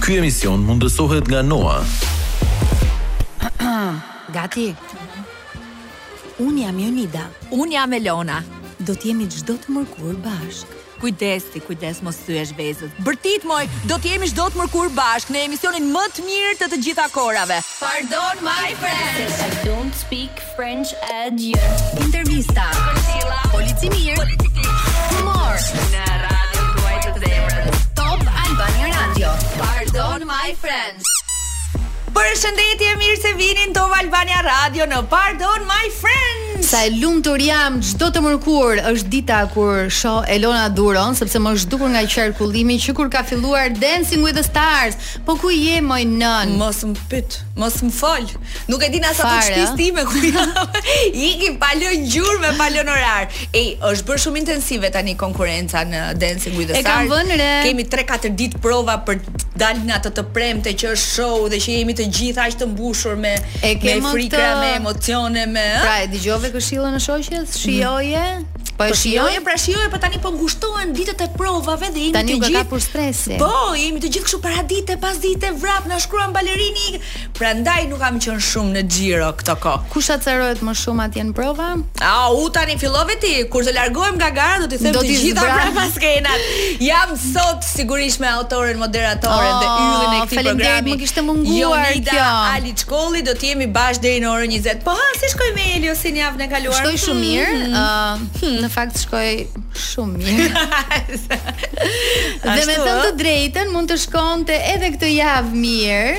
Ky emision mundësohet nga Noa. Gati. Unë jam Jonida. Unë jam Elona. Do të jemi çdo të mërkur bashkë. Kujdes ti, kujdes mos thyesh vezët. Bërtit moj, do të jemi çdo të mërkur bashkë në emisionin më të mirë të të gjitha kohërave. Pardon my French I don't speak French adieu Intervista Kërcila Policimir Humor Në radio tuaj të zemrës Top Albania Radio Pardon my French Përshëndetje mirë se vini në Top Albania Radio në Pardon my French Sa e lumtur jam çdo të mërkur është dita kur shoh Elona Duron sepse më është zhdukur nga qarkullimi që kur ka filluar Dancing with the Stars. Po ku je moj nënë? Mos më pyt, mos më fol. Nuk e dinë as ata të shtëpisë time ku jam. Iki pa lënë gjurmë e pa lënë orar. Ej, është bërë shumë intensive tani konkurrenca në Dancing with the Stars. E kam vënë re. Kemi 3-4 ditë prova për të dalë në atë të premte që është show dhe që jemi të gjithë aq të mbushur me e me frikë, të... me emocione, me. Pra, e dëgjove këshillën e shoqes? Shijoje. Mm. Po e po shijoj, pra shijoje, po tani po ngushtohen ditët e provave dhe jemi të gjithë. Tani u ka kapur stresi. Po, jemi të gjithë kështu paradite, pasdite, vrap na shkruan balerini. Prandaj nuk kam qenë shumë në xhiro këto kohë. Kush acarohet më shumë atje në prova? A u tani fillove ti, kur të largohem nga gara do t'i them të gjitha prapaskenat. Jam sot Sigurisht me autoren, moderatoren oh, dhe yllin e këtij programi. Faleminderit, më kishte munguar jo, Nida, kjo. Aliçkolli do të jemi bashkë deri në orën 20. Po ha, si shkoi me Eliosin javën e kaluar? Shkoi shumë hmm. mirë. Ëh, hmm. uh, hmm, në fakt shkoi shumë mirë. dhe me thënë të drejtën, mund të shkonte edhe këtë javë mirë.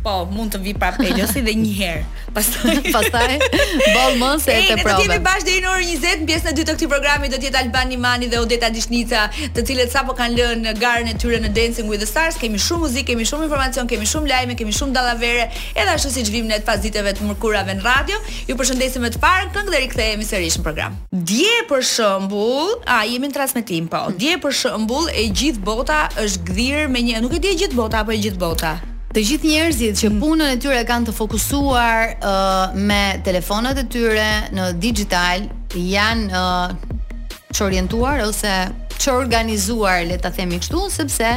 Po, mund të vijë prapë Eliosi dhe një herë. Pastaj, pastaj boll më se je te prova. Ne jemi bashkë deri në orën 20 në pjesën e dytë të këtij programi do të jetë Alban Imani dhe Odeta Dishnica, të cilët sapo kanë lënë garën e tyre në Dancing with the Stars. Kemi shumë muzikë, kemi shumë informacion, kemi shumë lajme, kemi shumë dallavere, edhe ashtu siç vijmë ne pasditeve të mërkurave në radio. Ju përshëndesim me të parën këngë dhe rikthehemi sërish në program. Dje për shembull, a jemi në transmetim po. Dje për shembull e gjithë bota është gdhir me një, nuk e di e gjithë bota apo e gjithë bota. Të gjithë njerëzit që punën e tyre e kanë të fokusuar uh, me telefonat e tyre në dixhital janë uh, çorientuar ose çorganizuar, le ta themi kështu, sepse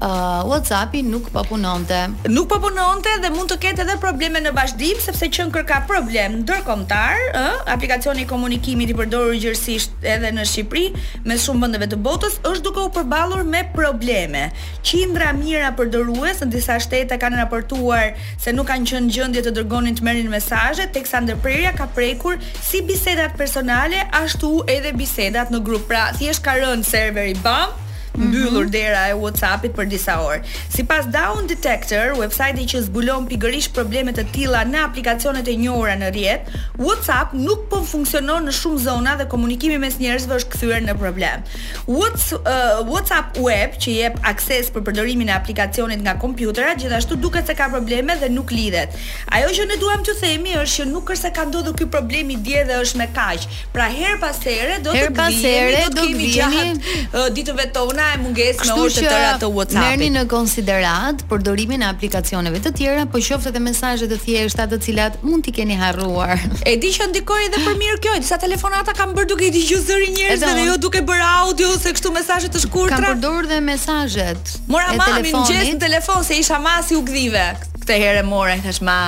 uh, WhatsAppi nuk po punonte. Nuk po punonte dhe mund të ketë edhe probleme në vazhdim sepse qenkërka problem ndërkombëtar, ë, uh, aplikacioni i komunikimit i përdorur gjerësisht edhe në Shqipëri e shumë vende të botës është duke u përballur me probleme. Qindra mijëra përdorues në disa shtete kanë raportuar se nuk kanë qenë në gjendje të dërgonin të merrnin mesazhe, teksa ndërprerja ka prekur si bisedat personale ashtu edhe bisedat në grup. Pra, thjesht ka rënë serveri bam, Mhm. mbyllur dera e WhatsApp-it për disa orë. Sipas Down Detector, uebsajti që zbulon pikërisht probleme të tilla në aplikacionet e njohura në rrjet, WhatsApp nuk po funksionon në shumë zona dhe komunikimi mes njerëzve është kthyer në problem. WhatsApp Web që jep akses për përdorimin e aplikacionit nga kompjuterat gjithashtu duket se ka probleme dhe nuk lidhet. Ajo që ne duam të themi është që nuk është se ka ndodhur ky problemi dje dhe është me kaq. Pra herë pas here do të bëjmë, do të kemi gjatë ditëve tona e mungesë me orë të tëra të WhatsApp-it. Merrni në konsideratë përdorimin e aplikacioneve të tjera, po qoftë edhe mesazhe të thjeshta të cilat mund t'i keni harruar. harruar. E di që ndikoi edhe për mirë kjo, disa telefonata kam bërë duke i dëgjuar zërin njerëzve dhe jo duke bërë audio ose kështu mesazhe të shkurtra. Kam përdorur dhe mesazhet. Mora mamin në mëngjes në telefon s'i thashë ma si u gdhive. Këtë herë mora, thashë ma.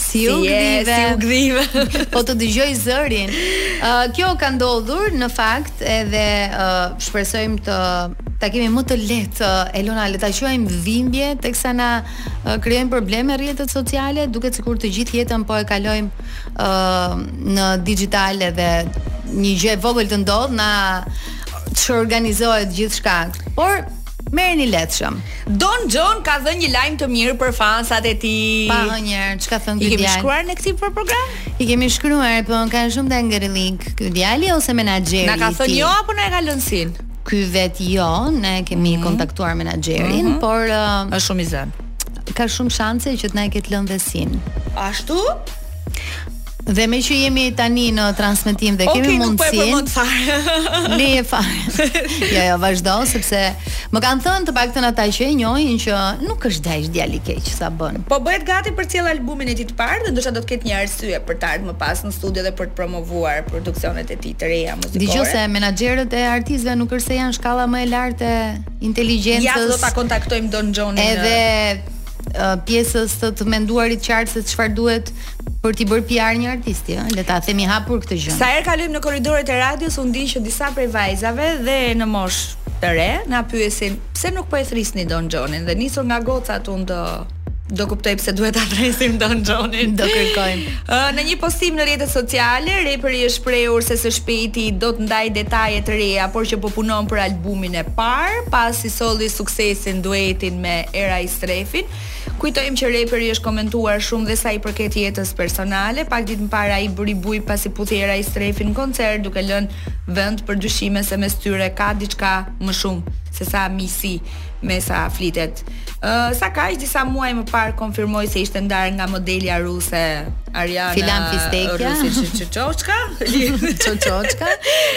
Si u gdhive. Si u gdhive. po të dëgjoj zërin. Uh, kjo ka ndodhur në fakt edhe uh, shpresojmë të ta kemi më të lehtë Elona le ta quajmë dhimbje teksa na krijojnë probleme rrjetet sociale, duket sikur të gjithë jetën po e kalojmë ë uh, në dixhital dhe një gjë e vogël të ndodhë na çorganizohet gjithçka. Por Merreni lehtëshëm. Don Xhoni ka dhënë një lajm të mirë për fansat e tij. Pa hë njëherë, ç'ka thënë ky djalë? I kemi shkruar ne këtij për program? I kemi shkruar, po na ka shumë të ngarkuar. Ky djali ose menaxheri? Na ka thënë jo apo na e ka lënë seen? Ky vetë jo, ne kemi mm -hmm. kontaktuar menaxherin, mm -hmm. por uh, është shumë i zënë. Ka shumë shanse që të na e ketë lënë në seen. Ashtu? Dhe meqë jemi tani në transmitim dhe okay, kemi mundësi. Okej, nuk po e Lëre fare. jo, jo, vazhdo sepse më kanë thënë të paktën ata që e njohin që nuk është edhe aq djalë i keq sa bën. Po bëhet gati për të sjellë albumin e tij të parë dhe ndoshta do të ketë një arsye për të ardhur më pas në studio dhe për të promovuar produksionet e tij të reja muzikore. Dëgjo se menaxherët e artistëve nuk është se janë shkalla më e lartë e inteligjencës. Ja do ta kontaktojmë Don Xhonin. Edhe uh, pjesës të të menduarit qartë se çfarë duhet për t'i bërë PR një artisti, ëh, le ta themi hapur këtë gjë. Sa herë kalojmë në korridoret e radios, unë di që disa prej vajzave dhe në moshë të re na pyesin pse nuk po e thërrisni Don Xhonin dhe nisur nga gocat unë të Do kuptoj pse duhet ta thërrasim Don Xhonin. Do kërkojmë. në një postim në rrjetet sociale, reperi është shprehur se së shpejti do të ndajë detaje të reja, por që po punon për albumin e parë, pasi solli suksesin duetin me Era Istrefin. Kujtojmë që reperi është komentuar shumë dhe sa i përket jetës personale, pak ditë më parë ai bëri bujë pasi puthi Era Istrefin në koncert duke lënë vend për dyshime se mes tyre ka diçka më shumë se sa miqësi. Me sa flitet. Uh, sakaq disa muaj më parë konfirmoi se ishte ndarë nga modelja ruse Ariana Filan Fistekja. Çoçka. Çoçka.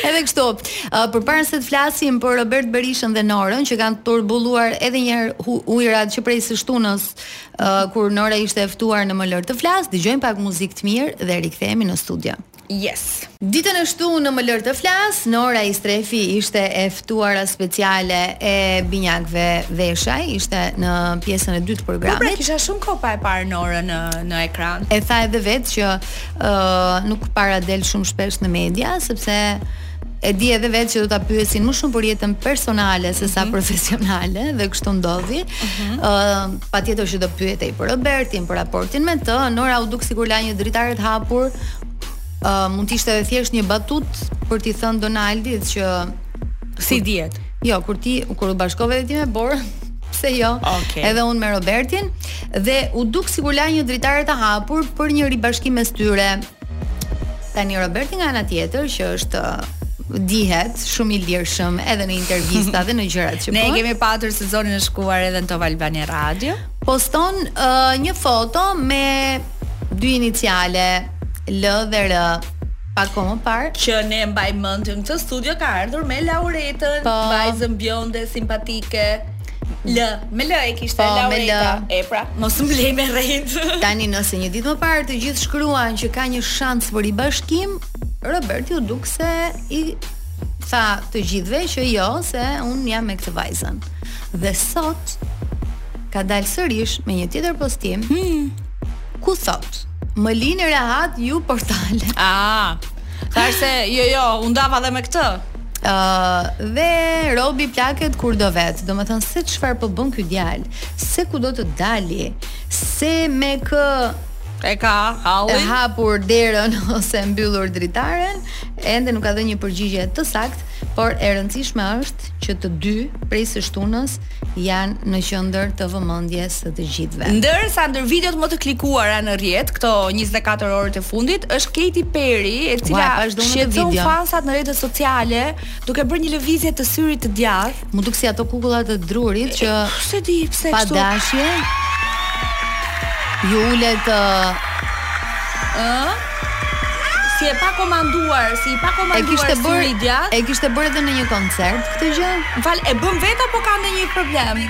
Edhe kështu. Uh, Përpara se të flasim për Robert Berishën dhe Norën që kanë turbulluar edhe një herë ujërat që prej së shtunës uh, kur Nora ishte ftuar në Më lër të flas, dëgjojmë pak muzikë të mirë dhe rikthehemi në studio. Yes. Ditën e shtunë në Më lër të flas, Nora Istrefi ishte e ftuara speciale e binjakëve Veshaj, ishte në pjesën e dytë të programit. Po pra kisha shumë kohë pa e parë Norën në në ekran. E tha edhe vetë që ë uh, nuk para del shumë shpesh në media, sepse E di edhe vetë që do ta pyesin më shumë për jetën personale se sa mhm. profesionale dhe kështu ndodhi. Ëh, mhm. uh, patjetër që do pyetej për Robertin, për raportin me të. Nora u duk sikur la një dritare të hapur. Ëh, uh, mund të ishte edhe thjesht një batutë për t'i thënë Donaldit që s'i dihet. Jo, kur ti kur u bashkove ti me Borën, pse jo? Okay. Edhe unë me Robertin dhe u duk sikur la një dritare të hapur për një ribashkim mes tyre. Tani Roberti nga ana tjetër që është dihet shumë i lirshëm edhe në intervista dhe në gjërat që bën. Ne kemi patur sezonin e shkuar edhe në Top Albania Radio. Poston uh, një foto me dy iniciale L dhe R pak kohë më parë që ne mbaj mend në këtë studio ka ardhur me Lauretën, po, vajzën bjonde, simpatike. L, me L e kishte po, Laureta. E pra, mos më lej me rrejt. Tani nëse një ditë më parë të gjithë shkruan që ka një shans për ribashkim, Roberti u duk se i tha të gjithëve që jo, se unë jam me këtë vajzën. Dhe sot, ka dalë sërish me një tjetër postim, hmm. ku thotë, më lini rehat ju portale. A, ah. Thashë se jo jo, u ndava dhe me këtë. Ë uh, dhe robi plaket kur do vetë. Domethënë se çfarë po bën ky djalë, se ku do të dali, se me kë e ka hallin, e ka hapur derën ose mbyllur dritaren, ende nuk ka dhënë një përgjigje të saktë, por e rëndësishme është që të dy prej së shtunës janë në qendër të vëmendjes së të gjithëve. Ndërsa ndër videot më të klikuara në rrjet këto 24 orët e fundit është Katy Perry, e cila shqetësoi fansat në rrjetet sociale duke bërë një lëvizje të syrit të djathtë. Mu duk si ato kukullat e drurit që s'e di pse kështu. Pa dashje. Iu ulet ë Si e pa komanduar, si i pa komanduar. E kishte bërë, e kishte bërë edhe në një koncert këtë gjë. Më fal, e bën vetë apo ka ndonjë problem?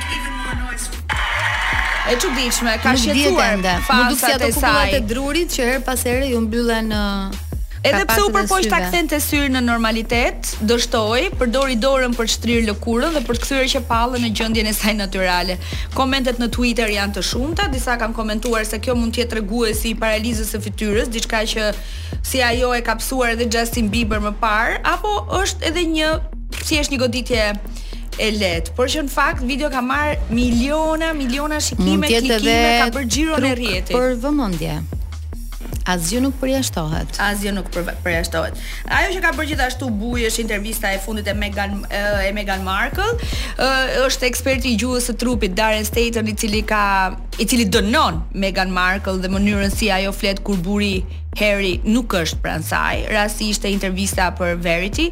e çuditshme, ka shqetësuar fansat e saj. Nuk e di, sytë që her pas here iu mbyllën në uh, Edhe pse u përpoq ta kthente syrin në normalitet, dështoi, përdori dorën për të shtrirë lëkurën dhe për të kthyer qepallën në gjendjen e saj natyrale. Komentet në Twitter janë të shumta, disa kanë komentuar se kjo mund të jetë treguesi i paralizës së fytyrës, diçka që si ajo e ka pësuar edhe Justin Bieber më parë, apo është edhe një thjesht një goditje e lehtë, por që në fakt video ka marrë miliona, miliona shikime, klikime, ka bërë xhiron e rrjetit. Për vëmendje. Asgjë nuk përjashtohet. Asgjë nuk përjashtohet. Ajo që ka bërë gjithashtu bujë është intervista e fundit e Meghan e Meghan Markle, është eksperti i gjuhës së trupit Darren Stanton i cili ka i cili dënon Meghan Markle dhe mënyrën si ajo flet kur burri Harry nuk është pranë saj. Rasti ishte intervista për Variety.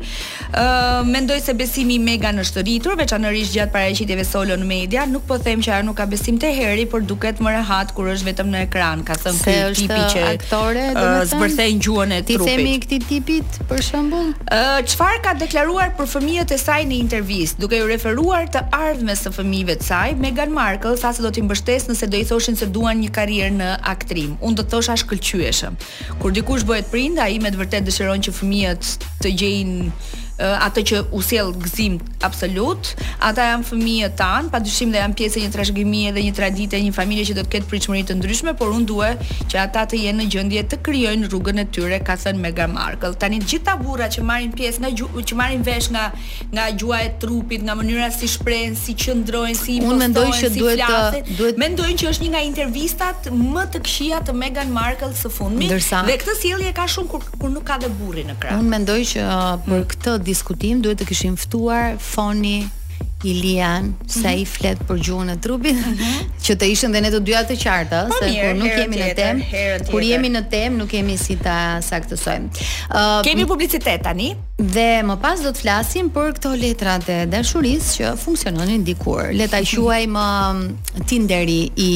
Ë, mendoj se besimi i Meghan është rritur, veçanërisht gjatë paraqitjeve solo në media, nuk po them që ajo nuk ka besim te Harry, por duket më rehat kur është vetëm në ekran, ka thënë ky tipi që aktore, domethënë, zbërthejnë gjuhën e trupit. T'i themi këtij tipit për shembull? Ë, çfarë ka deklaruar për fëmijët e saj në intervistë, duke iu referuar së ardhmes së fëmijëve të saj, Meghan Markle tha se do t'i mbështesë nëse do i thoshin se duan një karrierë në aktrim. Unë do të thosha shkëlqyeshëm. Kur dikush bëhet prind, ai me të vërtetë dëshiron që fëmijët të gjejnë atë që u sjell gëzim absolut. Ata janë fëmijët tanë, pa dyshim dhe janë pjesë e një trashëgimie dhe një tradite, një familje që do të ketë pritshmëri të ndryshme, por unë dua që ata të jenë në gjendje të krijojnë rrugën e tyre, ka thënë Meghan Markle. Tani të gjithë burrat që marrin pjesë nga që marrin vesh nga Nga gjuha e trupit, nga mënyra si shprehen, si qëndrojnë, si impostohen, si flasin. Unë mendoj që duhet të duhet mendojnë që është një nga intervistat më të këqija të Meghan Markle së fundmi Ndërsa, dhe këtë sjellje e ka shumë kur kur nuk ka dhe burri në krah. Unë mendoj që uh, për mm. këtë diskutim duhet të kishim ftuar Foni Ilian, mm -hmm. se ai mhm. flet për gjuhën e trupit, mm -hmm. që të ishim dhe ne të dyja të qarta, pa, po se mirë, kur nuk jemi tjetër, në temë, kur jemi në temë nuk kemi si ta saktësojmë. Uh, kemi publicitet tani. Dhe më pas do të flasim për këto letrat e dashurisë që funksiononin dikur. Le ta quajmë um, Tinderi i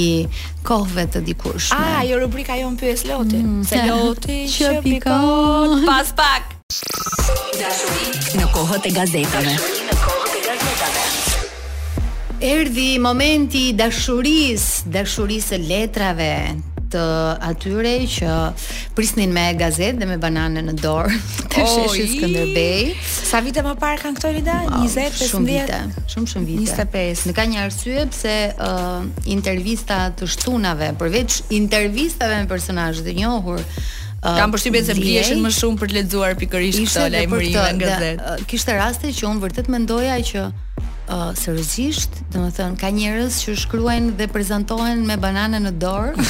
kohëve të dikurshme. Ah, ajo rubrika jonë pyes Loti. Mm, se Loti që pikon pas pak. Dashuri në kohët e gazetave. Dashuri në kohët e gazetave. Erdhi momenti i dashurisë, dashurisë së letrave të atyre që Prisnin me gazetë dhe me banane në dorë te oh, sheshi Skënderbej. Sa vite më parë kanë këto Lida? 20, 15, shumë vite, shumë shumë vite. 25. Nëse ka një arsye pse uh, intervista të shtunave, përveç intervistave me personazhe të njohur, Uh, Kam përshtypjen se bliheshin më shumë për të lexuar pikërisht këtë lajmërim në gazetë. Uh, kishte raste që unë vërtet mendoja që uh, seriozisht Domethënë ka njerëz që shkruajnë dhe prezantohen me banane në dorë.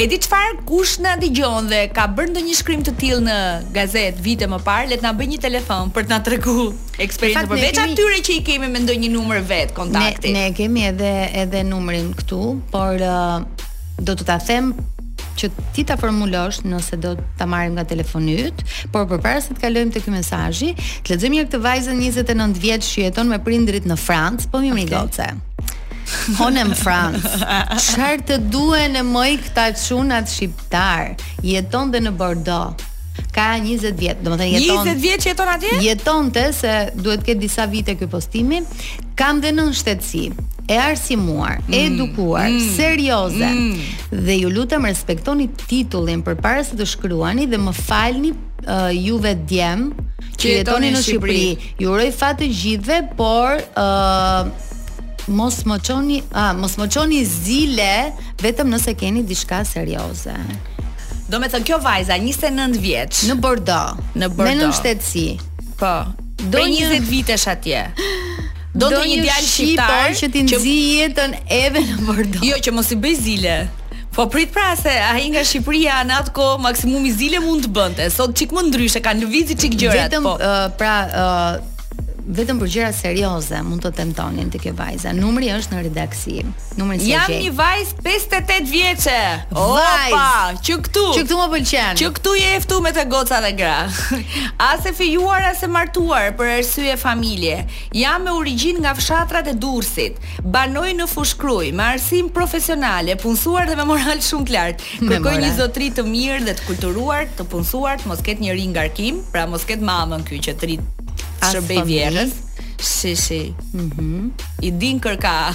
e di çfarë kush na dëgjon dhe ka bërë ndonjë shkrim të tillë në gazetë vite më parë, le të na bëjë një telefon për të na treguar eksperiencën përveç kemi... atyre që i kemi me ndonjë numër vet kontakti. Ne, ne kemi edhe edhe numrin këtu, por uh, do të ta them që ti ta formulosh nëse do ta marrim nga telefoni yt, por përpara se të kalojmë te ky mesazhi, të lexojmë një këtë vajzën 29 vjeç që jeton me prindërit në Francë, po më mirë goce. Honem Franc. Çfarë të duhen e moj këta çunat shqiptar? Jetonte në Bordeaux. Ka 20 vjet, domethënë jeton 20 vjet që jeton atje? Jetonte se duhet të ketë disa vite ky postimi. Kam dhe nënshtetësi, e arsimuar, e mm. edukuar, mm. serioze. Mm. Dhe ju lutem respektoni titullin përpara se të shkruani dhe më falni uh, juve djem që jetoni në Shqipëri. Ju uroj fat të gjithëve, por ë uh, mos më çoni, a mos më çoni zile vetëm nëse keni diçka serioze. Domethënë kjo vajza 29 vjeç në Bordo, në Bordo. Me nënshtetësi. Po, Do 20 vitesh atje. Do të një djalë shqiptar që t'i nxijë jetën edhe në Bordeaux. Jo, që mos i bëjë zile. Po prit pra se ai nga Shqipëria në atë kohë maksimumi zile mund të bënte. Sot çik më ndryshe kanë lëviz çik gjërat. Vetëm po. uh, pra uh, vetëm për gjëra serioze mund të tentonin te kjo vajza. Numri është në redaksi. Numri është Jam një vajzë 58 vjeçe. Opa, që këtu. Që këtu më pëlqen. Që këtu je e ftume të goca dhe gra. As e fejuar as e martuar për arsye familjare. Jam me origjinë nga fshatrat e Durrësit. Banoj në Fushë-Krujë, me arsim profesional, e punësuar dhe me moral shumë të lartë. Kërkoj një zotëri të mirë dhe të kulturuar, të punësuar, të mos ketë njeri në ngarkim, pra mos ketë mamën ky që të rri t'i shërbejë vjehrrës. Si si. Mhm. Mm I di kërkesat.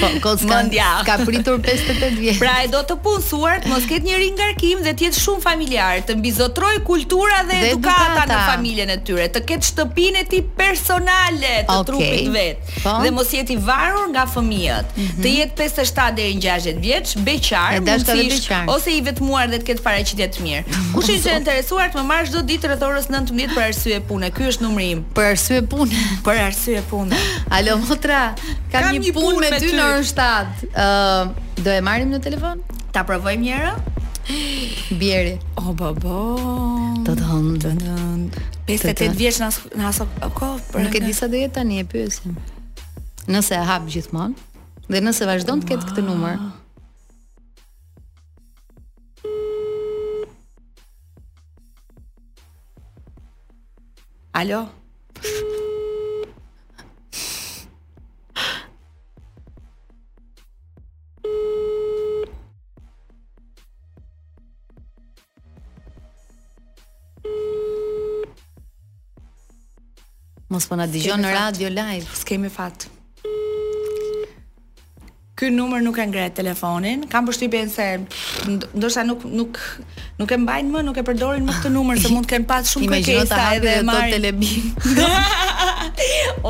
Po goca ka pritur 58 vjet. Pra e do të punësuar, të mos ketë njeri në ngarkim dhe të jetë shumë familjar, të mbizotërojë kultura dhe, dhe edukata, edukata në familjen e tyre, të ketë shtëpinë e tij personale të okay. trupit të vet po? dhe mos jetë i varur nga fëmijët. Mm -hmm. Të jetë 57 deri në 60 vjeç, beqar, mundësisht ose i vetmuar dhe të ketë paraqitje të mirë. Kush është i interesuar të më marrë çdo ditë rreth orës 19 për arsye pune. Ky është numri im. Për arsye pune. Për arsye pune. Alo Motra, kam, kam një punë me ty në orën 7. Ë, uh, do e marrim në telefon? Ta provojmë një herë? Bieri. O oh, babo. Do të hum. Do të hum. 58 vjeç në aso kohë. Nuk e di sa do jetë tani e pyesim. Nëse e hap gjithmonë dhe nëse vazhdon të ketë këtë numër. Alo. Mos po na dëgjon në radio live. S'kemi fat. Ky numër nuk e ngre telefonin. Kam përshtypjen se ndoshta nuk nuk nuk e mbajnë më, nuk e përdorin më këtë numër se mund të kenë pas shumë kërkesa edhe e marrin te lebi.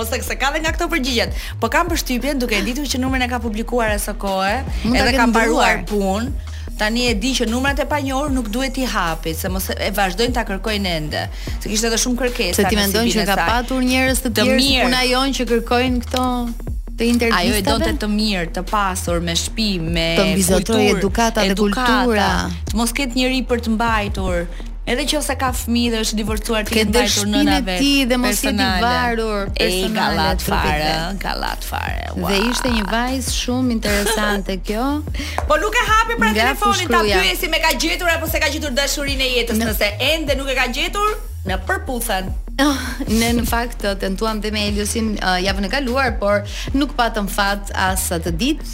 Ose se ka dhe nga këto përgjigjet. Po kam përshtypjen duke e ditur që numrin e ka publikuar aso kohë, edhe ka mbaruar punë. Tani e di që numrat e panjohur nuk duhet t'i hapi, se mos e vazhdojnë ta kërkojnë ende. Se kishte edhe shumë kërkesa. Se ti mendon që ka patur njerëz të tjerë si puna jonë që kërkojnë këto të intervistave. Ajo e donte të mirë, të pasur, me shtëpi, me të mbizotërojë edukata dhe kultura. Të mos ketë njeri për të mbajtur. Edhe që ose ka fëmi dhe është divorcuar t'i ketë mbajtur nëna vetë. Tij dhe mos jetë i varur personale. E ka lartë fare, ka lartë. lart fare. Wow. Dhe ishte një vajzë shumë interesante kjo. Po nuk e hapi pra telefonin ta pyesim e ka gjetur apo s'e ka gjetur dashurinë e jetës, në... nëse ende nuk e ka gjetur, në përputhen. Oh, ne në fakt tentuam dhe me Eliosin uh, javën e kaluar, por nuk patëm fat as atë ditë.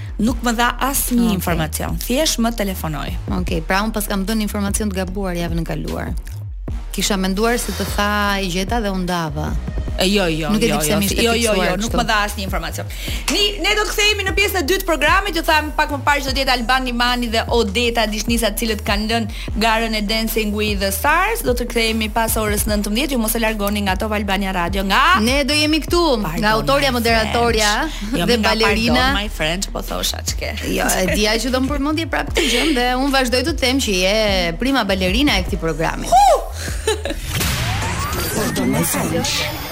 Nuk më dha asnjë okay. informacion, thjesht më telefonoi. Okej, okay, pra un paskam dhënë informacion të gabuar javën e kaluar. Kisha menduar se të tha e gjeta dhe u ndava. Jo, jo, nuk e jo, di pse jo, ishte jo, jo, jo, nuk më dha asnjë informacion. Ne ne do të kthehemi në pjesën e dytë të programit, ju thamë pak më parë që do të jetë Alban Limani dhe Odeta Dishnica, të cilët kanë lënë Garën e Dancing with the Stars do të kthehemi pas orës 19, ju mos u largoni nga Top Albania Radio nga Ne do jemi këtu pardon, nga autorja, moderatorja jo, dhe balerina. Pardon, my friend, po thosha çke. Jo, e dia që do ma përmendje prapë këtë gjë dhe un vazhdoj të them që je prima balerina e këtij programi. Pardon, my friend.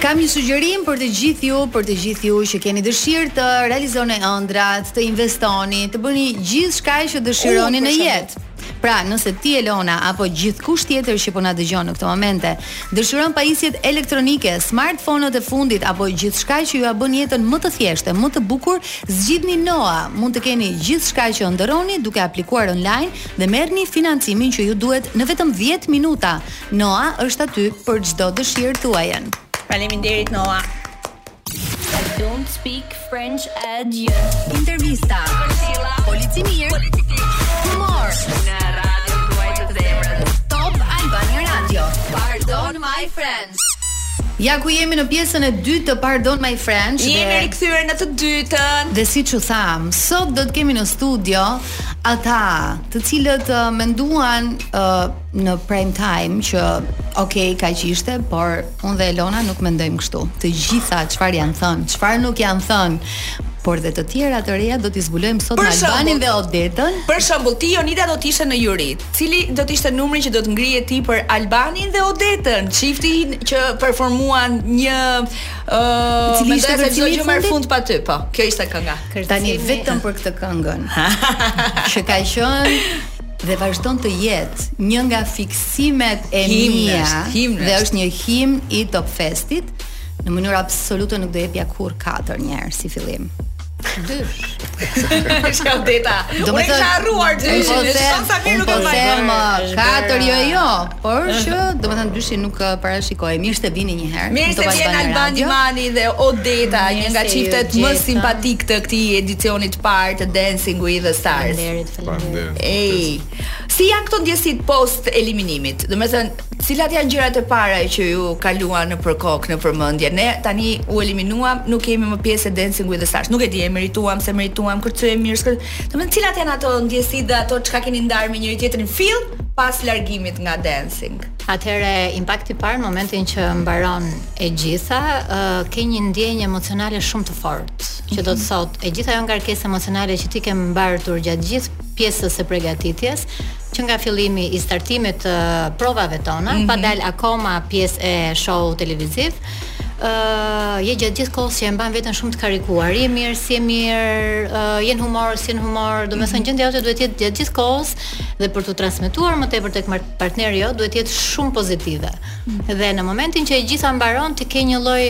Kam një sugjerim për të gjithë ju, për të gjithë ju që keni dëshirë të realizoni ëndrrat, të investoni, të bëni gjithçka që dëshironi në jetë. Pra, nëse ti Elona apo gjithkush tjetër që po na dëgjon në këto momente, dëshiron pajisjet elektronike, smartphone-ët e fundit apo gjithçka që jua bën jetën më të thjeshtë, më të bukur, zgjidhni Noa. Mund të keni gjithçka që ëndërroni duke aplikuar online dhe merrni financimin që ju duhet në vetëm 10 minuta. Noa është aty për çdo dëshirë tuajën. Faleminderit Noa. I don't speak French adieu. Intervista. Polici mirë. Humor. Në radion tuaj të zemrës. Top Albania Radio. Pardon My French. Ja ku jemi në pjesën e dytë të Pardon My French. Jemi rikthyer në të dytën. Dhe siç u tha, sot do të kemi në studio ata, të cilët uh, menduan uh, në prime time që ok, kaq ishte, por unë dhe Elona nuk mendojmë kështu. Të gjitha çfarë janë thënë, çfarë nuk janë thënë, por dhe të tjera të reja do t'i zbulojmë sot me Albanin dhe Odetën. Për shembull, ti Jonida do të ishe në juri. Cili do të ishte numri që do të ngrije ti për Albanin dhe Odetën, çiftin që performuan një ë uh, Cili ishte se çdo gjë merr fund pa ty, po. Kjo ishte kënga. Tani vetëm për këtë këngën. që ka qenë dhe vazhdon të jetë një nga fiksimet e mia dhe është një himn i Top Festit në mënyrë absolute nuk do jepja kurr katër një herë si fillim. Dysh. Çka Odeta? Do të harruar dy. Po se sa mirë nuk e vajmë. Katër jo jo, por që domethënë dyshi nuk uh, parashikoj. Mirë se vini një herë. Mirë se vjen Albani Mani dhe Odeta, një nga çiftet më simpatike të këtij edicioni të parë të Dancing with the Stars. Faleminderit. Ej, si janë këto ndjesitë post eliminimit? Domethënë, cilat janë gjërat e para që ju kaluan nëpër kokë, nëpër mendje? Ne tani u eliminuam, nuk jemi më pjesë e Dancing with the Stars. Nuk e di, e merituam, s'e merituam, kërcyemë mirë. S'kër... Domethënë, cilat janë ato ndjesitë dhe ato çka keni ndarë me njëri-tjetrin fill pas largimit nga Dancing? Atëherë impakti i parë në momentin që mbaron e gjitha, uh, ke një ndjenjë emocionale shumë të fortë. që do të thotë e gjithë ajo ngarkesë emocionale që ti ke mbartur gjatë gjithë pjesës së pregatitjes, që nga fillimi i startimit të provave tona, mm -hmm. pa mhm. dal akoma pjesë e show televiziv, uh, je gjatë gjithë kohës që e mban veten shumë të karikuar. Je mirë, s'je mirë, uh, je në humor, s'je në humor. Domethënë mhm. gjendja jote duhet të jetë gjatë gjithë kohës dhe për t'u transmetuar më tepër tek partneri yt duhet të jetë shumë pozitive. Mhm. Dhe në momentin që e gjitha mbaron, ti ke një lloj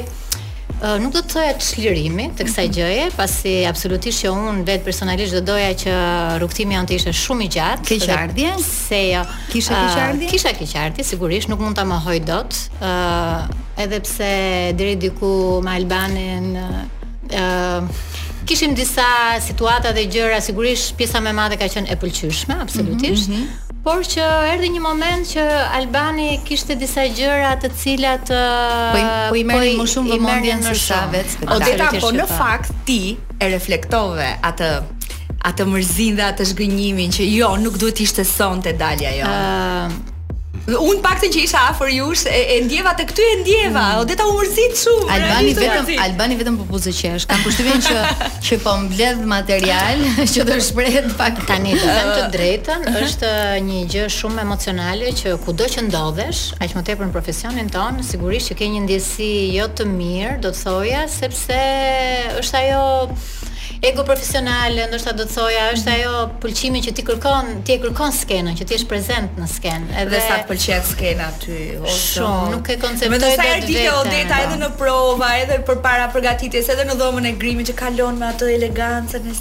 Uh, nuk do të thoja çlirimi të kësaj mhm. gjëje, pasi absolutisht që unë vetë personalisht do doja që rrugëtimi jonë të ishte shumë i gjatë. Keqardhje? Se jo. Kisha uh, keqardhje? Kisha keqardhje, sigurisht, nuk mund ta mohoj dot. ë uh, edhe pse deri diku me Albanin ë uh, kishim disa situata dhe gjëra, sigurisht pjesa më e madhe ka qenë e pëlqyeshme, absolutisht. Mm -hmm. Por që erdhi një moment që Albani kishte disa gjëra të cilat po i merrnin më shumë vëmendjen sesa vetë. Odeta, po në fakt ti e reflektove atë atë mërzinë dhe atë zhgënjimin që jo, nuk duhet ishte sonte dalja jo. Uh, Dhe unë të paktën që isha afër jush, e, e ndjeva të këty e ndjeva, mm. Odeta u mërzit shumë. Albani vetëm, Albani vetëm po po buzëqesh, kam përshtypjen që, që po mbledh material, që të shprehet pak Tani të them të drejtën, është një gjë shumë emocionale që kudo që ndodhesh, aq më tepër në profesionin tonë, sigurisht që ke një ndjesi jo të mirë, do të thoja, sepse është ajo ego profesionale, ndoshta do të thoja, është ajo pëlqimi që ti kërkon, ti e kërkon skenën, që të jesh prezent në skenë. Edhe dhe sa të pëlqen skena ty, o shumë, nuk e konceptoj dot veten. Mendoj se Odeta edhe në prova, edhe përpara përgatitjes, edhe në dhomën e grimit që kalon me atë elegancën e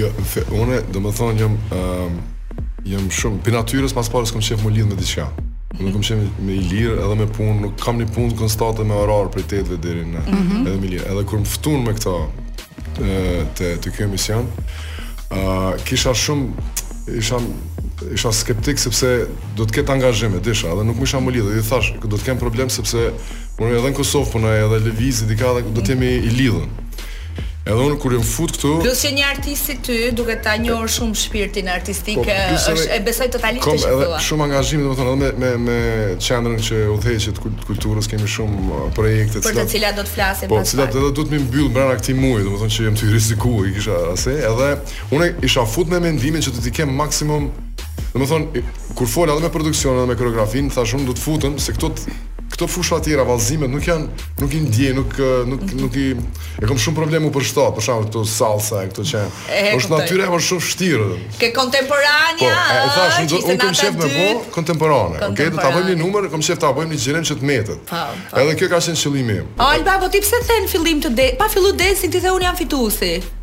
jo, fe, unë domethënë jam um, jam shumë prej natyrës pas pare s'kam qef m'u lidh me diçka. Nuk kam qef me i lirë edhe me punë, nuk kam një punë konstante me orar prej 8-ve deri në mm -hmm. edhe me lirë. Edhe kur më ftun me këto te te ky emision, ë uh, kisha shumë isha isha skeptik sepse do të ketë angazhim e disha dhe nuk doja m'u lidhë dhe i thashë do të kem problem sepse unë edhe në Kosovë punoj edhe lëviz diku dhe do të jem i lidhun Edhe unë kur jam fut këtu. Plus që një artist si ty, duke ta njohur shumë shpirtin artistik, po, është e besoj totalisht kjo. Kom edhe shumë angazhim, domethënë edhe me me me qendrën që udhëheq të kul, kulturës kemi shumë uh, projekte për të cilat do të flasim më pas. Po, të cilat edhe duhet m'u mbyll brenda këtij muaji, domethënë që janë të rrezikuara, i kisha asë, edhe unë isha fut me mendimin që do të kem maksimum Domethënë kur fola edhe me produksionin edhe me koreografin, thashë unë do të futem se këto Këto fusha tjera vallëzimet nuk janë nuk i ndjej, nuk nuk mhm. nuk i, e kam shumë problem m'u përshtat, për shembull këto salsa e këto që është natyrë shumë e vështirë. Ke kontemporanja. Po, e ah, thashë, unë unë kam qef me bo kontemporane. Okej, do ta bëjmë një numër, kam qef ta bëjmë një xhirim që të mbetet. Po, po. Edhe kjo ka qenë qëllimi im. Alban, po ti pse the në fillim të De, pa fillu Dancing ti the unë jam fituesi.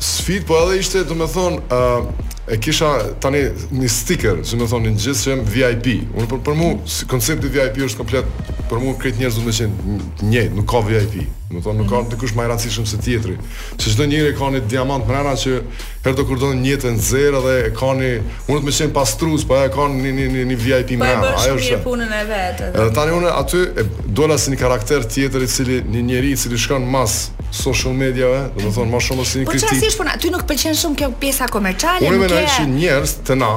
Sfidë, po edhe ishte, domethënë, e kisha tani një sticker, domethënë, një gjithë që jem VIP. Unë për, për mu, si koncepti VIP është komplet, për mu krejt njerëz domethënë njëjtë, nuk ka VIP. Domethënë, nuk ka di mhm. kush ma i randsishëm se tjetri. Se çdo njeri e ka një diamant mrena që herët a kurdo në jetë e nxjerr dhe e ka një, unë të me qenë pas trus, pa po e ka një, një, një, një VIP mrena. Po po e bën shumë mirë punën e vet. Edhe tani unë aty, e, dola si një karakter tjetër i cili, një njeri i cili shkon mas, social mediave, do të thonë më shumë si një kritik. Po çfarë, si puna? Ty nuk pëlqen shumë kjo pjesa komerciale? Unë mendoj se njerëzit na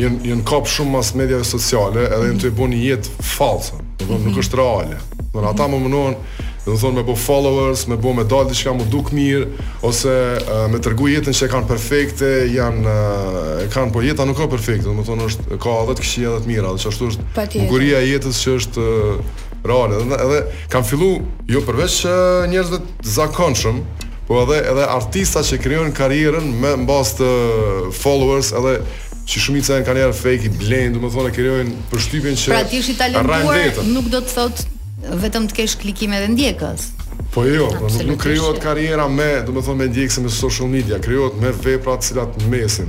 janë janë kap shumë mas mediave sociale, edhe janë tu bë një jetë false, do të thonë nuk mhm. është reale. Do të ata mundohen do të thonë me bë followers, me bë me dal diçka me u duk mirë ose uh, me tregu jetën që e kanë perfekte, janë uh, kanë po jeta nuk ka perfekte, do të thonë është ka edhe të këqija edhe të mira, ashtu është bukuria e jetës që është uh, reale dhe edhe kanë fillu jo përveç njerëzve të zakonshëm, po edhe edhe artista që krijojnë karrierën me bazë të followers edhe që shumica janë kanë fake i blejnë, domethënë e krijojnë përshtypjen që pra ti je i talentuar nuk do të thotë vetëm të kesh klikime dhe ndjekës. Po jo, po nuk, nuk krijohet karriera me, domethënë me ndjekëse me social media, krijohet me vepra të cilat mbesin.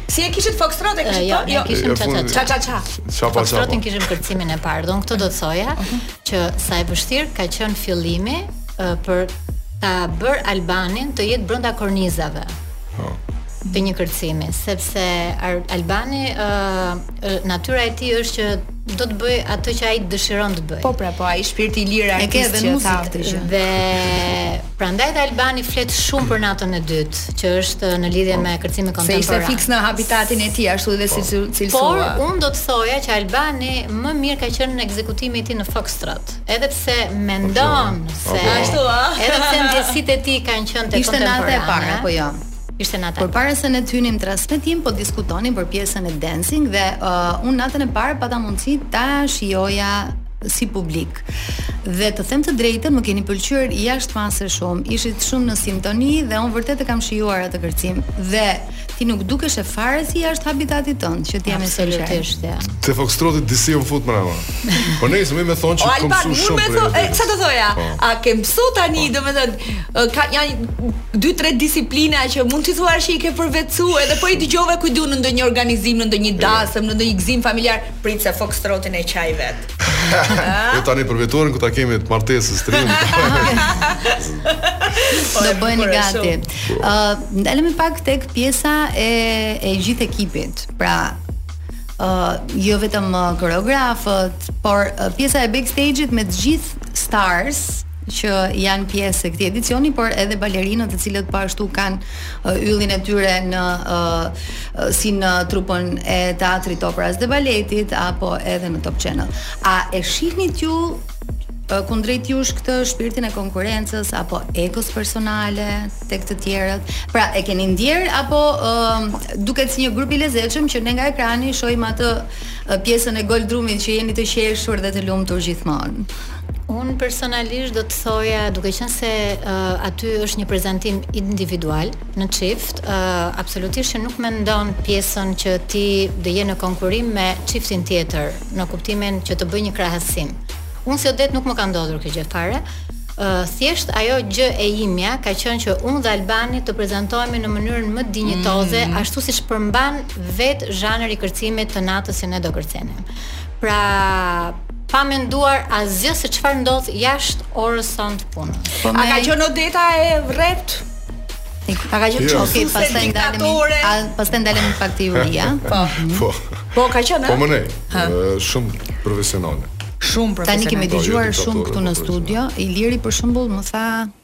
Si e kishit Foxtrot e kishit, thonë? Jo, kishim ça ça ça ça ça. Ça ça ça. Foxtrotin kishim kërcimin e parë, dhe unë këtë do të thoja mhm. që sa e vështirë ka qenë fillimi për ta bërë Albanin të jetë brenda kornizave. Po. Të një kërcimi, sepse Albani ë natyra e tij është që do të bëj atë që ai dëshiron të bëj. Po pra, po ai shpirti i lirë artistik që tha. Dhe Prandaj dhe Albani flet shumë për natën e dytë, që është në lidhje po, me kërcimin kontemporan. Se ishte fiks në habitatin e tij, ashtu dhe po. u cilësua. Por unë do të thoja që Albani më mirë ka qenë në ekzekutimin e tij në Foxtrot, edhe pse mendon po, se ashtu ë. Edhe pse ndjesitë e tij kanë qenë te kontemporania. Ishte nata e parë apo jo? Ishte nata. Por para se ne të hynim në transmetim, po diskutonim për pjesën e dancing dhe uh, unë natën e parë pata mundësi ta shijoja si publik. Dhe të them të drejtën, më keni pëlqyer jashtë mase shumë. Ishit shumë në sintoni dhe unë vërtet e kam shijuar atë kërcim. Dhe ti nuk dukeshe fare si jashtë habitatit tënd, që të jem e sinqertë. Ja. Te Foxtroti disi u fut mrena. Po nejse më thon që kam mësu shumë. O Alba, sa të thoja? Po. A ke mësu tani, po. domethënë, ka janë dy tre disiplina që mund të thuash që i ke përvetësuar edhe po i dëgjove diku në ndonjë organizim, në ndonjë dasëm, në ndonjë gzim familjar. Prit se foxtrotin e çaj vet. Jo tani përvjetorin kur ta kemi të martesës trim. Do bëheni gati. Ë, ndalemi pak tek pjesa e e gjithë ekipit. Pra, ë jo vetëm uh, koreografët, por uh, pjesa e backstage-it me të gjithë stars që janë pjesë e këtij edicioni, por edhe balerinët të cilët po ashtu kanë yllin e tyre në si në trupën e Teatrit të Operas dhe baletit apo edhe në Top Channel. A e shihnit ju kundrejt jush këtë shpirtin e konkurrencës apo egos personale tek të tjerët? Pra, e keni ndjerë apo uh, duket si një grup i lezetshëm që ne nga ekrani shohim atë pjesën e Gold Room-it që jeni të qeshur dhe të lumtur gjithmonë? Unë personalisht do të thoja, duke qenë se uh, aty është një prezantim individual në çift, uh, absolutisht që nuk mendon pjesën që ti do je në konkurrim me çiftin tjetër, në kuptimin që të bëj një krahasim. Unë si Odetë nuk më ka ndodhur kjo gjë fare. Uh, thjesht ajo gjë e imja ka qenë që unë dhe Albani të prezantohemi në mënyrën më dinjitoze, mm -hmm. ashtu siç përmban vetë zhanri i kërcimit të natës që ne do kërcenim. Pra, pa menduar asgjë se çfarë ndodh jashtë orës sonë të punës. Po a ka qenë Odeta e rreptë? A ka qenë jo. çuçi pastaj ndalemi? Pastaj ndalemi pak te juria? Po. Po. Po ka qenë. Po me ne. Shumë profesionale. Shumë profesionale. Tani kemi dëgjuar shumë këtu në studio. Iliri për shembull më tha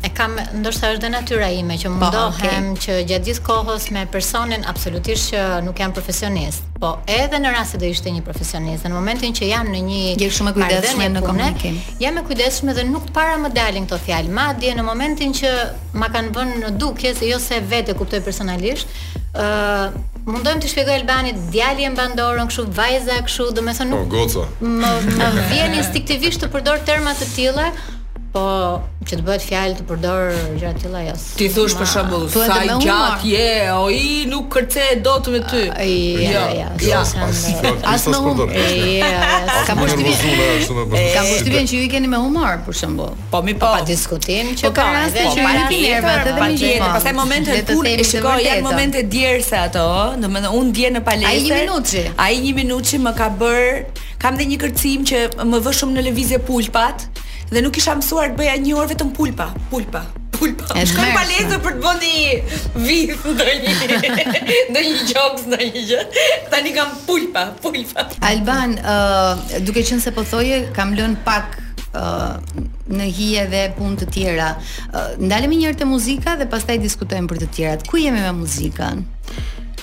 E kam, ndoshta është dhe natyra ime që po, mundohem po, okay. që gjatë gjithë kohës me personin absolutisht që nuk janë profesionist. Po, edhe në rast se do ishte një profesionist, në momentin që jam në një je shumë e kujdesshme në komunikim. Jam e kujdesshme dhe nuk para më dalin këto fjalë. Madje në momentin që ma kanë vënë në dukje se jo se vetë e kuptoj personalisht, ë uh, mundohem t'i shpjegoj Albanit, djali e mban dorën kështu, vajza kështu, domethënë po, nuk. Po, goca. Më, më vjen instinktivisht të përdor terma të tilla, Po, që të bëhet fjalë të përdor gjëra të tilla jo. T'i thosh për shembull, sa i gjatë je, o i nuk kërcej dot me ty. Jo, jo, jo. As me humor. Jo, kam përshtypjen. Kam përshtypjen që ju i keni me humor për shembull. Po mi po. Pa diskutim që po, ka po, raste që ju keni nerva edhe me gjithë. Pastaj momente të punë e shikoj janë momente djerse ato, domethënë unë djersij në palestër. Ai një minuçi. Ai një minuçi më ka bërë kam dhe një kërcim që më vë shumë në lëvizje pulpat. Dhe nuk isha mësuar të bëja një orë vetëm pulpa, pulpa, pulpa. E shkoj në palestër për të bënë një vizë, do një, do një gjoks, do një gjë. Tani kam pulpa, pulpa. Alban, uh, duke qenë se po thoje, kam lënë pak uh, në hije dhe punë të tjera. Uh, ndalemi njëherë te muzika dhe pastaj diskutojmë për të tjerat. Ku jemi me muzikën?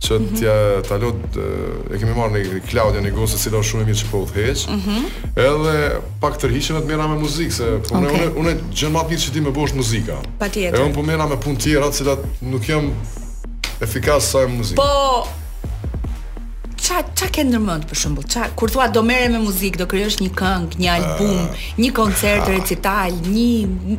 që mm -hmm. t'ja ta lot e kemi marrë një Klaudia një gocë e cila është shumë e mirë që po udhëheq. Ëh. Mm -hmm. Edhe pak tërhiqem të merrem me muzikë se po okay. unë unë gjënë më mirë që di me bo është muzika. Patjetër. Edhe unë po merrem me punë tjera të cilat nuk jam efikas sa në muzikë. Po ça ça ke ndërmend për shembull? Ça kur thua do merrem me muzikë, do krijosh një këngë, një album, uh, një koncert, uh, recital, një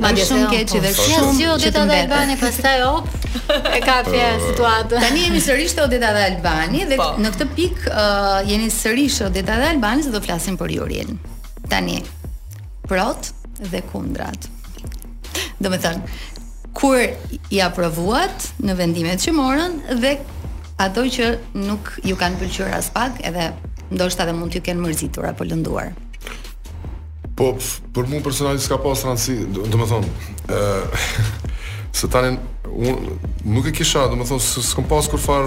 Madje shumë keq që dhe po, shumë asgjë Odeta dhe Albani pastaj op e ka fje situata. Tani jemi sërish te Odeta dhe Albani dhe po. në këtë pikë uh jeni sërish Odeta dhe Albani se do flasim për jurinë. Tani protë dhe kundrat. Domethënë, kur i aprovuat në vendimet që morën dhe ato që nuk ju kanë pëlqyer aspak edhe ndoshta edhe mund t'ju kenë mërzitur apo lënduar. Po për mua personalisht s'ka pas rëndësi, domethënë, ë se tani unë nuk e kisha, domethënë se s'kam pas kurfar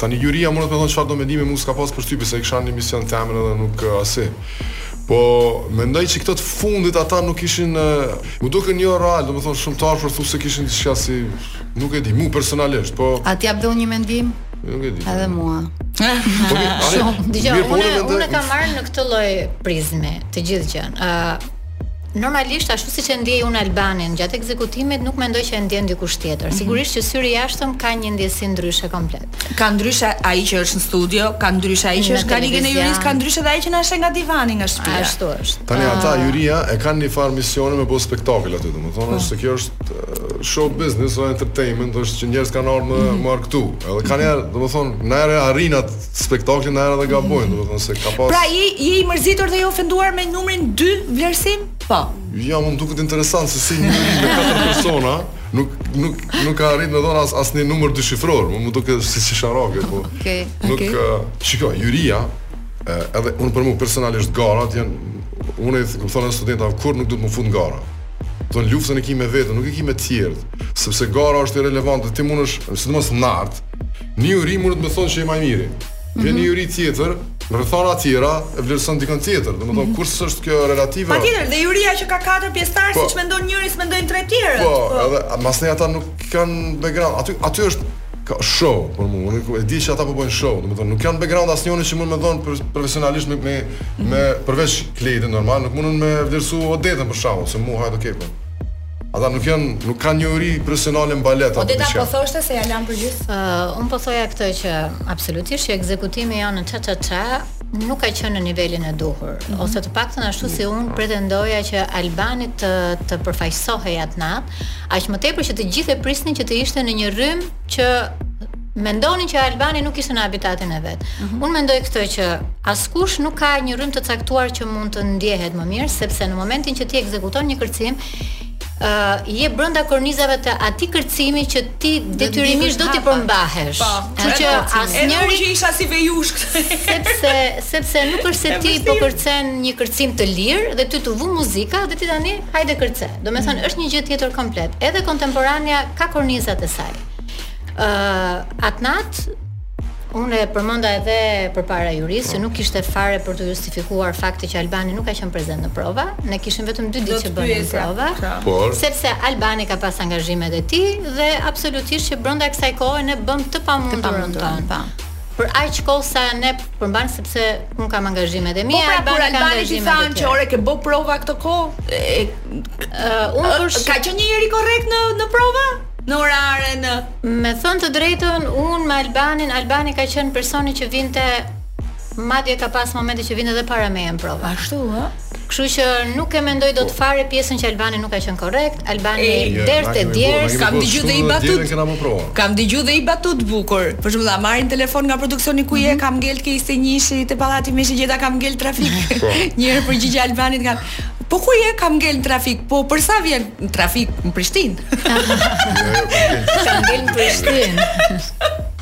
tani juria mundet me thonë çfarëdo mendimi mua s'ka pas përshtypje se kisha një mision temin edhe nuk asi. Po mendoj që këto të fundit ata nuk ishin më duken jo real, domethënë shumë të ashpër thosë se kishin diçka si nuk e di, mua personalisht, po A ta jap dhe unë një mendim? Nuk e di. Edhe mua. Po, Shumë. Dëgjoj, po, unë unë e kam marrë në këtë lloj prizmi të gjithë gjën. Ë uh, Normalisht ashtu siç e ndjej unë Albanin gjatë ekzekutimit nuk mendoj që e ndjen dikush tjetër. Mm -hmm. Sigurisht që syri i jashtëm ka një ndjesi ndryshe komplet. E ka ndryshe ai që është në studio, e ka ndryshe ai që është në linjën e jurisë, e ka ndryshe dhe ai që na sheh nga divani nga shtëpia. Ashtu është. Tani ata ah. juria e kanë një farë misioni me bo spektakël aty, domethënë, oh. se kjo është show business or entertainment është që njerëz kanë ardhur me pa këtu. Edhe kanë ardhur, domethënë, naj herë e arrijnë atë spektaklin, naj herë edhe gabojnë, domethënë se ka pas. Pra je je i mërzitur dhe i ofenduar me numrin 2 vlerësim? Po. Ja, më duket interesant se si një me katër persona nuk nuk nuk ka arrit me dhon as asnjë numër dyshifror, më duket si si sharake, po. Okej. Okay, nuk okay. uh, shiko, juria uh, edhe unë për mua personalisht garat janë unë i them studentëve kurrë nuk do t'më fut në gara. Domethënë luftën e ki me veten, nuk e ki me të tjerët, sepse gara është irrelevante, ti mundesh, sidomos n'art, një juri mundet me thonë që je më i miri. Vjen mm -hmm. një juri tjetër, në rrethana të tjera e vlerëson dikon tjetër, domethënë mm -hmm. gjithçka është kjo relative. Patjetër, dhe juria që ka katër pjesëtar, po, siç mendon njëri, s'mendojnë tre tjerët. Po, po. edhe masanej ata nuk kanë background. Aty aty është Ka show për mua, unë e di që ata po bëjnë show, domethënë nuk kanë background asnjëri që mund me thonë profesionalisht me me, me përveç Kledit normal, nuk mundun me vlerësu Odetën për shembull, se mua hajt okay po. Ata nuk janë, nuk kanë njohuri profesionale në balet apo diçka. Odeta po thoshte se ja lanë për gjys. Uh, unë po thoja këtë që absolutisht që ekzekutimi jonë në ça-ça nuk ka qenë në nivelin e duhur, mm -hmm. ose të paktën ashtu si unë pretendoja që Albani të të përfaqësohej atë natë, Aq më tepër që të gjithë e prisnin që të ishte në një rrymë që mendonin që Albani nuk ishte në habitatin e vet. Mm -hmm. Unë mendoj këtë që askush nuk ka një rrymë të caktuar që mund të ndjehet më mirë, sepse në momentin që ti ekzekuton një kërcim, uh, je brenda kornizave të atij kërcimi që ti detyrimisht do t'i përmbahesh. Po, kështu që asnjëri që isha si vejush sepse sepse nuk është se ti po kërcen një kërcim të lirë dhe ty të vu muzika dhe ti tani hajde kërce. Domethënë, është një gjë tjetër komplet. Edhe kontemporania ka kornizat e saj. Uh, Atnat, unë e përmenda edhe përpara jurisë, që po. nuk ishte fare për t'u justifikuar fakti që Albani nuk ka qenë prezent në prova, ne kishim vetëm dy ditë që bënim prova, por... sepse Albani ka pas angazhimet e tij, dhe absolutisht që brenda kësaj kohe ne bëmë të pamundurën tonë. Për aq kohë sa ne përmban sepse un kam angazhimet e mia, po pra, kur Albani t'i thanë që ore ke bë prova këto kohë, uh, unë për sh... ka qenë një njeri korrekt në në prova? Në orare në Me thënë të drejtën, unë me Albanin, Albani ka qenë personi që vinte madje ka pas momente që vinte edhe para meje në prova. Ashtu ë? Kështu që nuk e mendoj dot po. fare pjesën që Albani nuk ka qenë korrekt. Albani deri te dje, kam dëgju dhe i batutë. Kam dëgju dhe i batutë të bukur. Për shembull, e marrin në telefon nga produksioni ku je, mhm. kam ngel ke 21-shi te pallati me shigjeta, kam ngel n'trafik. Po. Një herë përgjigje e Albanit nga Po ku je kam ngel në trafik? Po për sa vjen në trafik në Prishtinë? Jo, jo, kam ngel në Prishtinë.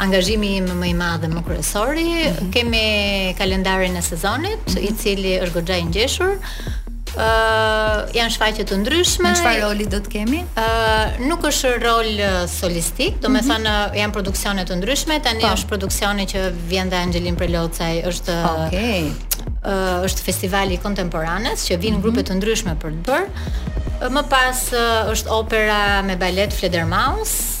Angazhimi im më i madh dhe më kryesori, mm -hmm. kemi kalendarin e sezonit, mm -hmm. i mhm. cili është goxha i ngjeshur. Ëh, uh, janë shfaqje të ndryshme. Çfarë roli do të kemi? Ëh, uh, nuk është rol solistik, domethënë mm -hmm. janë produksione të ndryshme. Tani Po. është produksioni që vjen dhe Angelin Preljocaj, është Okej. Okay. Ëh, uh, është festivali kontemporanes që vijnë mm -hmm. grupe të ndryshme për të bërë. Më pas uh, është opera me balet Fledermaus.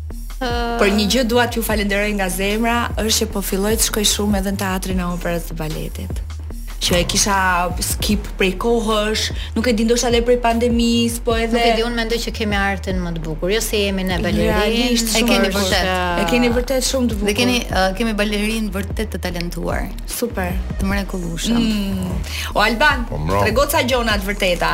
Për një gjë dua t'ju falenderoj nga zemra, është që po filloj të shkoj shumë edhe në teatrin e operës dhe baletit. Që e kisha skip prej kohësh, nuk e di ndoshta edhe prej pandemisë, po edhe Nuk e di, unë mendoj që kemi artin më të bukur, jo se jemi ne balerinë. E keni vërtet. E keni vërtet shumë të bukur. Dhe keni uh, kemi balerinë vërtet të talentuar. Super, të mrekullueshëm. Mm. O Alban, po trego ca gjona të vërteta.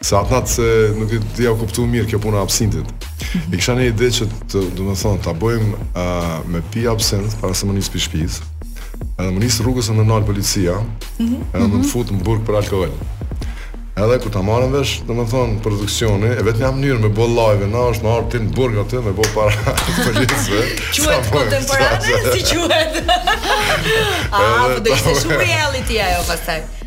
Se atë natë se nuk e di a u kuptu mirë kjo puna e absintit. E kisha një ide që të, domethonë, ta bojmë uh, me pi absint para se me u nis pi shpisë. Edhe me u nis rrugës më nal policia. Mm -hmm. Edhe më mhm. fut në burg për alkool. Edhe kur ta marrin vesh, domethonë, produksioni, e vetmja mënyrë me bo live na është me ardh ti në burg aty me bo para policëve. Quhet kontemporane si quhet. Ah, do të ishte shumë reality ajo pastaj.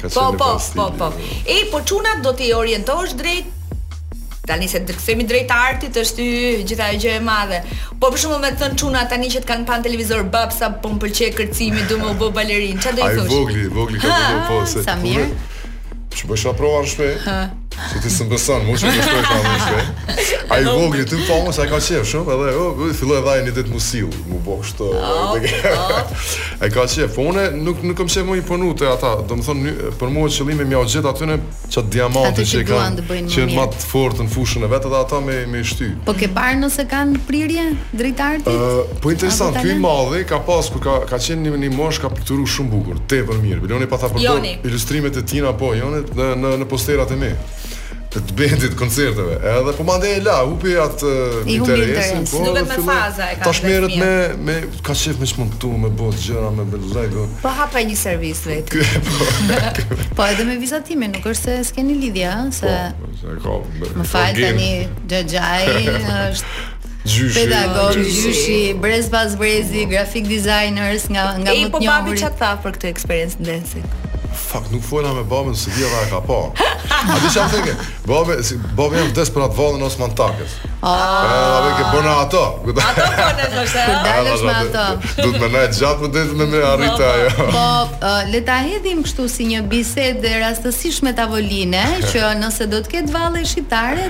Ka qenë po, po, po, po. E, po çunat do t'i orientosh drejt tani se kthemi drejt artit është e gjitha ajo gjë e madhe. Po për shembull me të thënë çunat tani që të kanë pa n'televizor bab sa po më pëlqen kërcimi du me u bo balerin. Çfarë do i thoshe? Ai vogli, vogli ka bërë po se. Sa mirë. Ç'bën prova në shpe? Se ti s'më beson, mu që kështu e ka më se. Ai i vogli, ty po mu që e ka qef shumë, edhe jo, oh, filloi edhe një ditë m'u sill, m'u bo kështu. Oh, e ka qef, po unë nuk, nuk kam qef me i imponu te ata, domethonë, për mu është qëllimi me ja u gjet atyne qat diamantin që i kanë, që janë ma të fortë në fushën e vet edhe ata me, me shty. Po ke parë nëse kanë prirje drejt artit? Uh, po interesant, ky i madhi ka pas, kur ka, ka qenë një, një moshë, ka pikturu shumë bukur, tepër mirë, Bilioni pa tha për Joni, ilustrimet e tina po i qit në në në posterat e mi të të bendit, koncerteve edhe po mandej e la hupi atë interesin po duke me faza e ka tash merret me me ka qef me çmontu me bot gjëra me Lego po hap pra një servis vetë po. po edhe me vizatimin nuk është se s'keni lidhje ëh se po, po më fal tani xhaxhai është Gjyshi. Pedagog, gjyshi, brez pas brezi, grafik designers nga nga më të njohurit. Ej, po babi çfarë tha për këtë experience dancing? Fak, nuk fola me babën se s'di a e ka pa. A di çfarë thënë? Babë, si babë jam vdes për atë vallën Osman Takës. Ah. Po, babë ke bënë ato. Ato po ne thoshte. Të dalësh me ato. Do të marrë gjatë më drejt me më arrit po, po. ajo. Po, le ta hedhim kështu si një bisedë rastësishme tavoline që nëse do të ketë valle shqiptare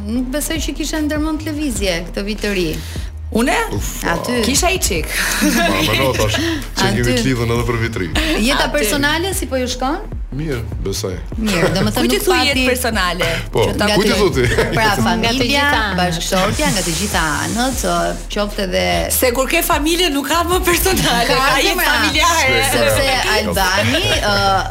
Nuk besoj që kisha ndërmend të lëvizje këtë vit të ri. Unë? Aty. Kisha një çik. Ma më në tash, që kemi të lidhën edhe për Vit të Ri. Jeta personale, si po ju shkon? Mirë, besoj. Mirë, domethënë nuk ka... jetë personale? Po, që ta ku të thuti? Pra, familja, bashkëshortja, nga të gjitha anët, qoftë edhe... Se kur ke familje, nuk ka më personale, ka, ka jetë familjare. Sepse Albani,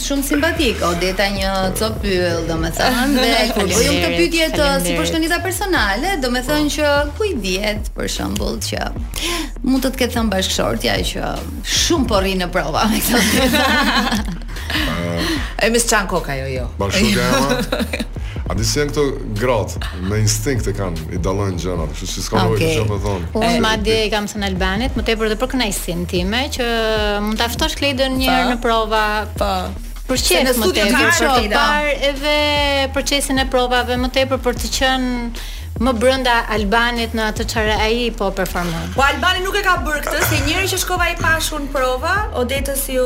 Shumë simpatik, Odeta një copë yll, domethënë, dhe kur bëj unë këtë pyetjen si po shkon jeta personale, domethënë po. që ku i dihet për shembull që mund të të ketë thënë bashkëshortja që shumë po rri në prova me këtë. E nuk më çan koka jo jo. Bashkëshortja. A di si janë këto gratë me instinkt e kanë i dallojnë gjërat, kështu që s'ka nevojë okay. të më thonë. Unë madje i kam thënë Albanit, më tepër dhe për kënaqësinë time që mund ta ftosh Kleidën një herë në prova. Po. Përveç se në studio që për të parë edhe procesin e provave më tepër për të qenë më brenda Albanit në atë çfarë ai po performon. Po Albani nuk e ka bërë këtë, se një herë që shkova i pashë unë provat, Odetës ju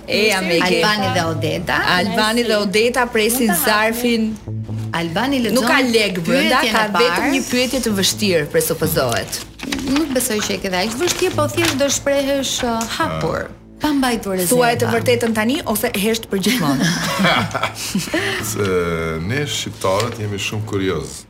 Eja Megi. Albani dhe Odeta. Albani dhe Odeta presin zarfin. Albani lexon. Nuk ka lek brenda, ka vetëm një pyetje të vështirë presupozohet. Nuk besoj që e ke dhe aq vështirë, po thjesht do shprehesh uh, hapur. Ah. Pa mbajtur rezerva. Thuaj të vërtetën tani ose hesht përgjithmonë. ne shqiptarët jemi shumë kuriozë.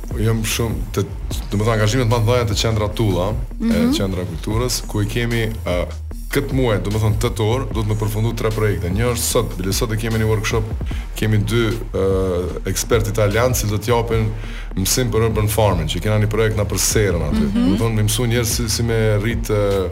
Jam shumë të, domethënë angazhimet më të mëdha janë te qendra Tulla, mm -hmm. e mhm. qendra e kulturës, ku i kemi uh, këtë muaj, domethënë tetor, duhet me përfundu tre projekte. Një është sot, bile sot e kemi një workshop, kemi dy uh, ekspertë italianë që do të japin mësim për urban farming, që kena një projekt na për serën aty. Mm -hmm. Domethënë me mësu njerëz si, si me rrit uh,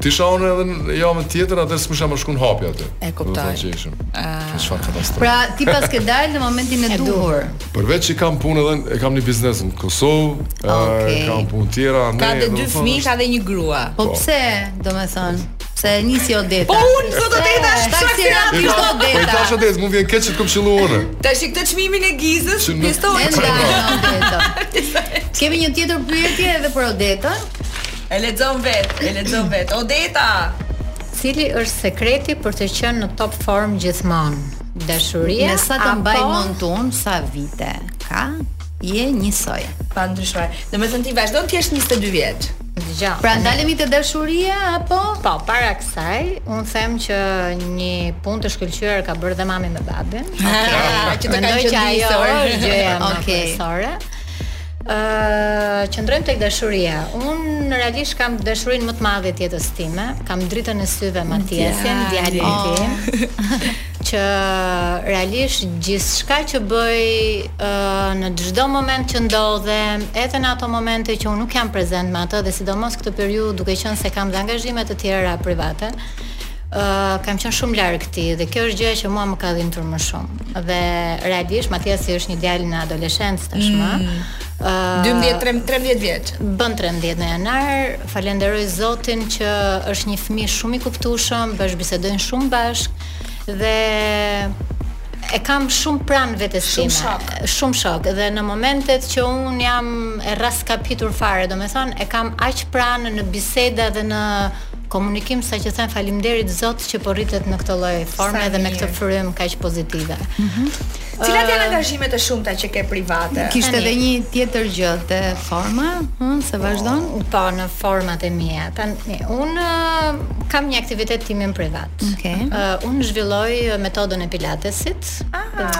Të isha unë edhe një javë tjetër, atë s'kisha më shkuar hapi atë. E kuptoj. Ëh, çfarë katastrofë. Pra, ti pas ke dalë në momentin e duhur. Përveç që kam punë edhe e kam një biznes në Kosovë, okay. kam punë tjera, ne. Ka dhe dy fëmijë, ka dhe një grua. Po, po. pse Odeta, domethënë? Se nisi Odeta. Po unë sot Odeta është taksi rap i sot Odeta. Po tash Odeta, mu vjen keq të kom qellu unë. Të shikoj çmimin e gjizës, pistoj. Kemi një tjetër pyetje edhe për Odeta. E lexon vet, e lexon vet. Odeta! Cili është sekreti për të qenë në top formë gjithmonë? Dashuria apo Me sa të mbaj mend un sa vite ka, je njësoj. Pa ndryshuar. Domethënë ti vazhdon të jesh 22 vjeç. Dëgjo. Pra ndalemi te dashuria apo? Po, para kësaj, un them që një punë të shkëlqyer ka bërë dhe mami me babin. Okej. Që të kanë bërë Okej. Okej. Ëh, qëndrojmë tek dashuria. Unë realisht kam dashurinë më të madhe të jetës time, kam dritën e syve Matiesin, djalin tim. që realisht gjithçka që bëj uh, në çdo moment që ndodhem, edhe në ato momente që unë nuk jam prezente me atë dhe sidomos këtë periudhë duke qenë se kam dhe angazhime të tjera private, Uh, kam qenë shumë larg tij dhe kjo është gjëja që mua më ka dhimbtur më shumë. Dhe realisht Matiasi është një djalë në adoleshencë tashmë. Mm. Uh, 12 13 vjeç. Bën 13 në janar. Falenderoj Zotin që është një fëmijë shumë i kuptueshëm, bashkëbisedojmë shumë bashkë dhe e kam shumë pranë vetes sime. Shumë shok. Shumë shok dhe në momentet që un jam e rraskapitur fare, domethënë e kam aq pranë në biseda dhe në Komunikim saqë them faleminderit Zot që po rritet në këtë lloj forme dhe me këtë frymë kaq pozitive. Mhm. Cilat janë angazhimet e shumta që ke private? Kishte edhe një tjetër gjë te forma, ëh, hm, se vazhdon? Po, në format e mia. Tani un kam një aktivitet timin privat. Okej. Okay. Uh, un zhvilloj metodën e pilatesit,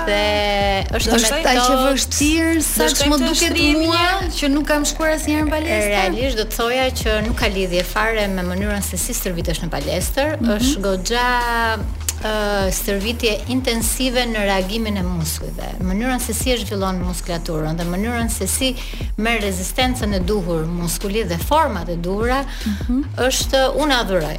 Dhe është aq e vështirë sa më duket mua që nuk kam shkuar asnjëherë në palestër. Realisht do të thoja që nuk ka lidhje fare me mënyrën se si stërvitesh në palestër, mm -hmm. është goxha uh, stërvitje intensive në reagimin e muskujve, mënyrën se si e zhvillon muskulaturën dhe mënyrën se si merr rezistencën e duhur muskuli dhe format e duhura, mm -hmm. është unë e adhuroj.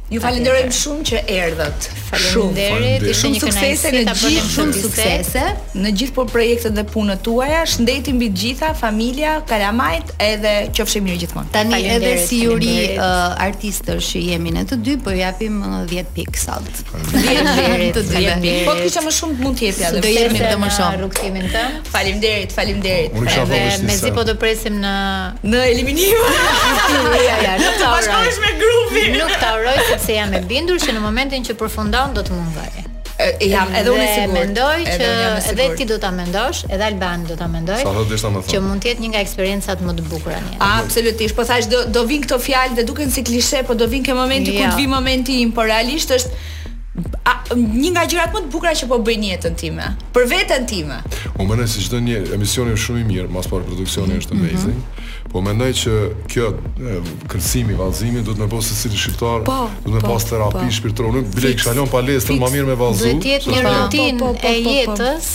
Ju falenderojmë shumë që erdhët. Faleminderit. Ju shumë suksese në gjithë shumë suksese në gjithë po projektet dhe punët tuaja. Shëndeti mbi të gjitha, familja, kalamajt edhe qofshi mirë gjithmonë. Tani edhe si juri uh, artistësh që jemi ne të dy po japim 10 uh, pikë sot. 10 pikë. Po të kisha më shumë mund të jepja. Do jepnim më shumë. Rrugëtimin tënd. Faleminderit, faleminderit. Unë kisha thënë se mezi po të presim në eliminim. Ja, ja, nuk ta uroj. me grupin. Nuk ta uroj se jam e bindur që në momentin që përfundon do të mungojë. E jam edhe unë e sigurt. Mendoj që edhe ti do ta mendosh, edhe Alban do ta mendojë. Sa thatë deshta me thonë. Që mund të jetë një nga eksperiencat më të bukura në jetë. Absolutisht. Po thashë do do vijnë këto fjalë dhe duken si klishe, po do vijnë, ky momenti kur jo. të vijë momenti im, por realisht është A, një nga gjërat më të bukura që po bëj në jetën time, për veten time. Unë mendoj se çdo një emision është shumë i mirë, masi pa produksioni mm, është mhm. amazing. Mm -hmm. Po mendoj që kjo kërcimi, vallëzimi duhet me bo secili shqiptar, po, duhet me po, pas terapi po. shpirtërore, nuk bile kisha lon palestrën më mirë me vallëzu. Duhet të jetë një rutinë po, po, po, po, e jetës.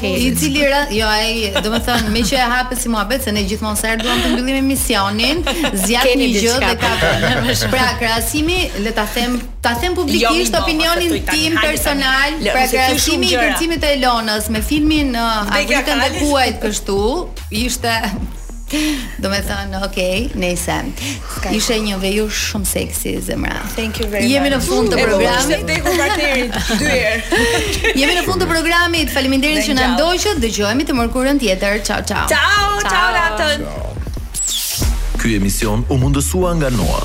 I cili ra, jo ai, domethënë meqë e hape si muhabet se ne gjithmonë sa herë duam të mbyllim emisionin, zgjat një gjë dhe ka pra krahasimi, le ta them, ta them publikisht jo, opinionin tim personal, pra krahasimi i kërcimit të Elonës me filmin uh, Agimet dhe Kuajt kështu, ishte Domethënë, ok, nejse Ishe një vejushë shumë seksi, zemra Thank you very much Jemi në fund të programit E po më partnerit, dy herë Jemi në fund të programit, faliminderit që na ndoqët Dëgjohemi të mërkurën tjetër Ciao, ciao Ciao, ciao, natën Ky emision u mundësua nga Noa